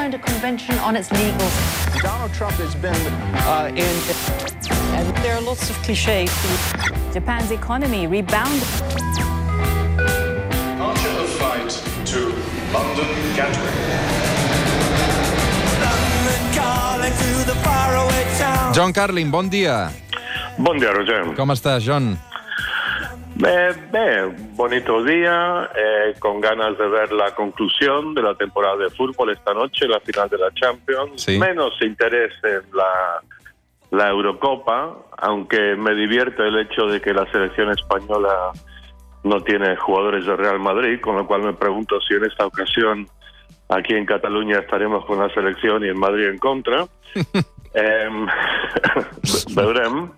signed a convention on its legals. Donald Trump has been uh, in. And there are lots of cliches. Japan's economy rebounded. Departure of flight to London Gatwick. John Carlin, bon dia. Bon dia, Roger. Com estàs, John? Eh, bonito día, eh, con ganas de ver la conclusión de la temporada de fútbol esta noche, la final de la Champions. Sí. Menos interés en la, la Eurocopa, aunque me divierte el hecho de que la selección española no tiene jugadores de Real Madrid, con lo cual me pregunto si en esta ocasión aquí en Cataluña estaremos con la selección y en Madrid en contra. Veurem.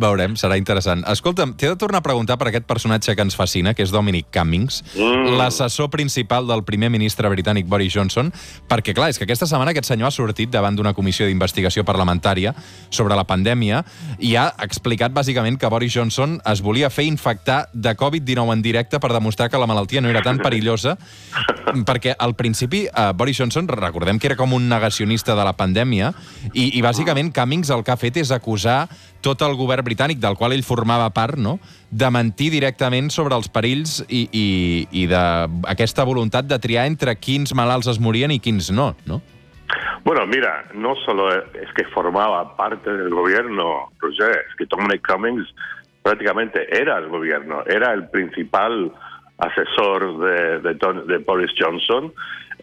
Veurem, serà interessant. Escolta'm, t'he de tornar a preguntar per aquest personatge que ens fascina, que és Dominic Cummings, Mm. l'assessor principal del primer ministre britànic Boris Johnson, perquè, clar, és que aquesta setmana aquest senyor ha sortit davant d'una comissió d'investigació parlamentària sobre la pandèmia i ha explicat, bàsicament, que Boris Johnson es volia fer infectar de Covid-19 en directe per demostrar que la malaltia no era tan perillosa, perquè al principi eh, Boris Johnson, recordem que era com un negacionista de la pandèmia, i, i bàsicament Cummings el que ha fet és acusar tot el govern britànic, del qual ell formava part, no? de mentir directament sobre els perills i, i, i d'aquesta voluntat de triar entre quins malalts es morien i quins no, no? Bueno, mira, no solo es que formaba parte del gobierno, Roger, es que Dominic Cummings prácticamente era el gobierno, era el principal asesor de, de de Boris Johnson,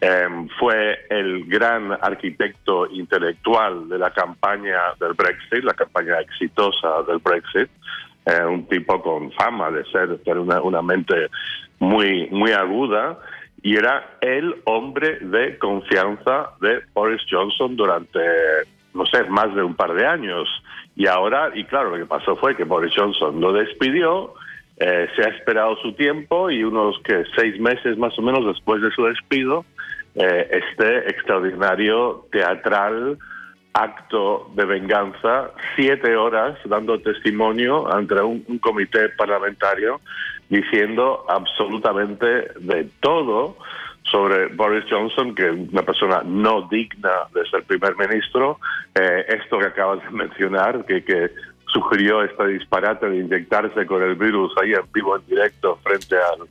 em, fue el gran arquitecto intelectual de la campaña del Brexit, la campaña exitosa del Brexit, eh, un tipo con fama de ser, tener una, una mente muy, muy aguda. Y era el hombre de confianza de Boris Johnson durante, no sé, más de un par de años. Y ahora, y claro, lo que pasó fue que Boris Johnson lo despidió, eh, se ha esperado su tiempo y unos seis meses más o menos después de su despido, eh, este extraordinario teatral acto de venganza, siete horas dando testimonio ante un, un comité parlamentario diciendo absolutamente de todo sobre Boris Johnson, que una persona no digna de ser primer ministro. Eh, esto que acabas de mencionar, que, que sugirió este disparate de inyectarse con el virus ahí en vivo, en directo, frente al,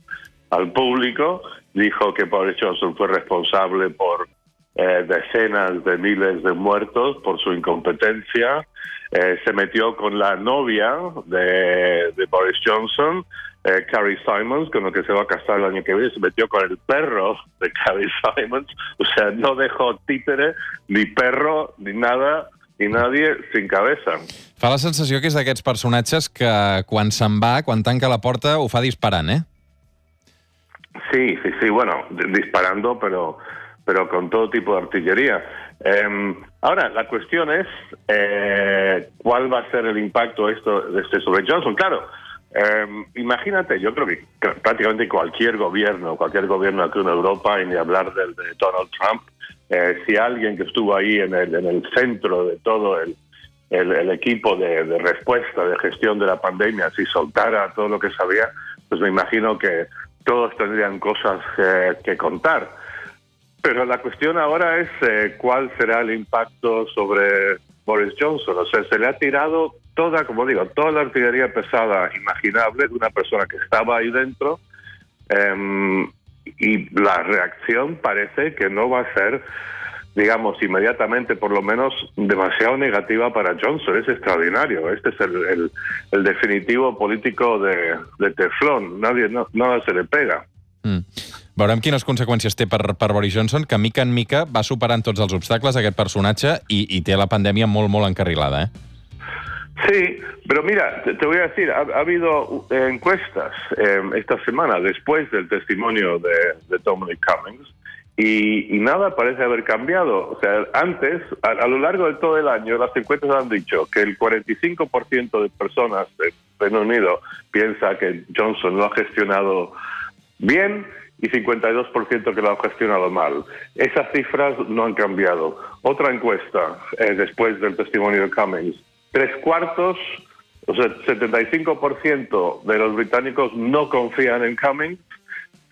al público, dijo que Boris Johnson fue responsable por eh, decenas de miles de muertos por su incompetencia. Eh, se metió con la novia de, de Boris Johnson, eh, Carrie Simons, con lo que se va a casar el año que viene. Se metió con el perro de Carrie Simons. O sea, no dejó títere, ni perro, ni nada, ni nadie sin cabeza. Fa la sensació que és d'aquests personatges que quan se'n va, quan tanca la porta, ho fa disparant, eh? Sí, sí, sí, bueno, di- disparando, pero, pero con todo tipo de artillería. Eh, ahora, la cuestión es eh, cuál va a ser el impacto esto de este sobre Johnson. Claro, eh, imagínate, yo creo que prácticamente cualquier gobierno, cualquier gobierno aquí en Europa, y ni hablar del de Donald Trump, eh, si alguien que estuvo ahí en el, en el centro de todo el, el, el equipo de, de respuesta, de gestión de la pandemia, si soltara todo lo que sabía, pues me imagino que todos tendrían cosas eh, que contar. Pero la cuestión ahora es eh, cuál será el impacto sobre Boris Johnson. O sea, se le ha tirado toda, como digo, toda la artillería pesada imaginable de una persona que estaba ahí dentro. em, y la reacción parece que no va a ser, digamos, inmediatamente, por lo menos, demasiado negativa para Johnson. Es extraordinario. Este es el, el- el definitivo político de, de Teflón. Nadie, no, nada se le pega. Mm. Veurem quines conseqüències té per, per Boris Johnson, que mica en mica va superant tots els obstacles, aquest personatge, i, i té la pandèmia molt, molt encarrilada, eh? Sí, pero mira, te, voy a decir, ha, ha habido eh, encuestas eh, esta semana después del testimonio de, Dominic Cummings y, nada parece haber cambiado. O sea, antes, a, a lo largo de todo el año, las encuestas han dicho que el 45% de personas del Reino Unido piensa que Johnson lo ha gestionado bien y 52% que lo ha gestionado mal. Esas cifras no han cambiado. Otra encuesta, eh, después del testimonio de Cummings, tres cuartos, o sea, 75% de los británicos no confían en Cummings,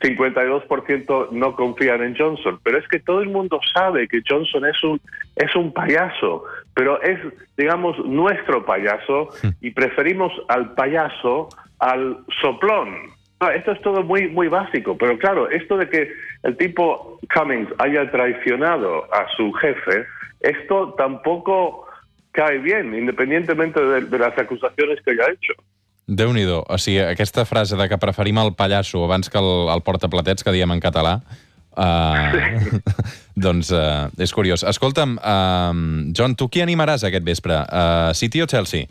52% no confían en Johnson. Pero es que todo el mundo sabe que Johnson es un, es un payaso, pero es, digamos, nuestro payaso y preferimos al payaso al soplón. Esto es todo muy, muy básico, pero claro, esto de que el tipo Cummings haya traicionado a su jefe, esto tampoco cae bien, independientemente de, de las acusaciones que haya hecho. déu nhi O sigui, aquesta frase de que preferim el pallasso abans que el, el portaplatets, que diem en català, uh, doncs uh, és curiós. Escolta'm, uh, John, tu qui animaràs aquest vespre? Uh, City o Chelsea?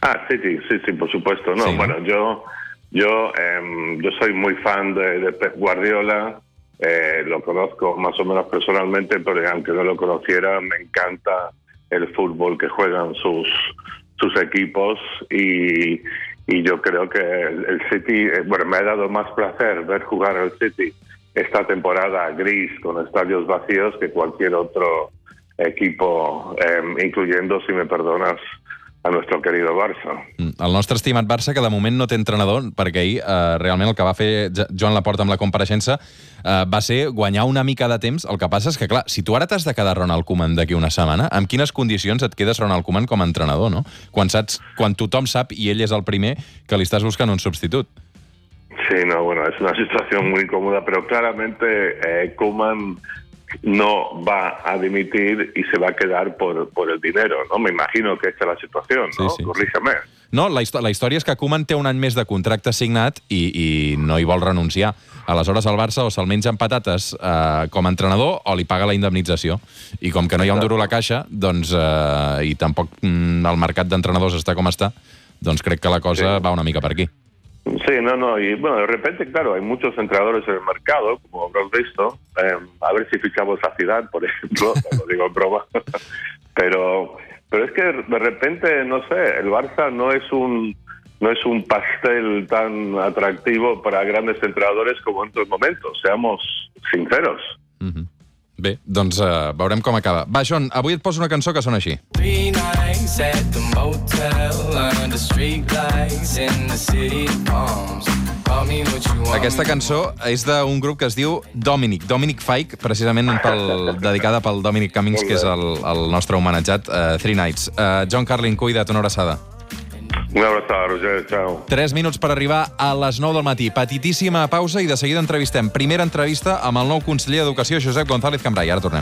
Ah, sí, sí, sí, sí, por supuesto. No, Sí, ¿no? bueno, yo, yo, em, yo soy muy fan de, de Pep Guardiola. eh, lo conozco más o menos personalmente, pero aunque no lo conociera, me encanta el fútbol que juegan sus sus equipos y, y yo creo que el, City, eh, bueno, me ha dado más placer ver jugar al City esta temporada gris con estadios vacíos que cualquier otro equipo, em, incluyendo, si me perdonas, a nuestro querido Barça. Mm, El nostre estimat Barça, que de moment no té entrenador, perquè ahir eh, realment el que va fer Joan Laporta amb la compareixença eh, va ser guanyar una mica de temps. El que passa és que, clar, si tu ara t'has de quedar Ronald Koeman d'aquí una setmana, amb quines condicions et quedes Ronald Koeman com a entrenador, no? Quan, saps, quan tothom sap, i ell és el primer, que li estàs buscant un substitut. Sí, no, bueno, es una situación muy incómoda, pero claramente eh, Koeman no va a dimitir y se va a quedar por, por el dinero, ¿no? Me imagino que esta es la situación, ¿no? Sí, sí. Corrígeme. No, la, histò la història és que Koeman té un any més de contracte signat i, i no hi vol renunciar. Aleshores, el Barça o se'l menja amb patates eh, com a entrenador o li paga la indemnització. I com que no hi ha un duro a la caixa, doncs, eh, i tampoc mm, el mercat d'entrenadors està com està, doncs crec que la cosa Sí. va una mica per aquí. Sí, no, no, y bueno, de repente, claro, hay muchos entrenadores en el mercado, como habrás visto, eh, a ver si fichamos a Zidane, por ejemplo, lo digo en broma, pero, pero es que de repente, no sé, el Barça no es un no es un pastel tan atractivo para grandes entrenadores como en otros momentos, seamos sinceros. Mhm. Bé, doncs eh, veurem com acaba. Va, John, avui et poso una cançó que sona així. Three nights at the motel under streetlights in the city palms. Call me what you want. Aquesta cançó és d'un grup que es diu Dominic, Dominic Fike, precisament pel, dedicada pel Dominic Cummings, que és el, el nostre homenatjat, uh, Three Nights. Uh, John Carlin, cuida't, una abraçada. Un abrazo, Roger, chao. 3 minuts per arribar a les 9 del matí. Petitíssima pausa i de seguida entrevistem. Primera entrevista amb el nou conseller d'Educació, Josep González Cambrai. Ara tornem.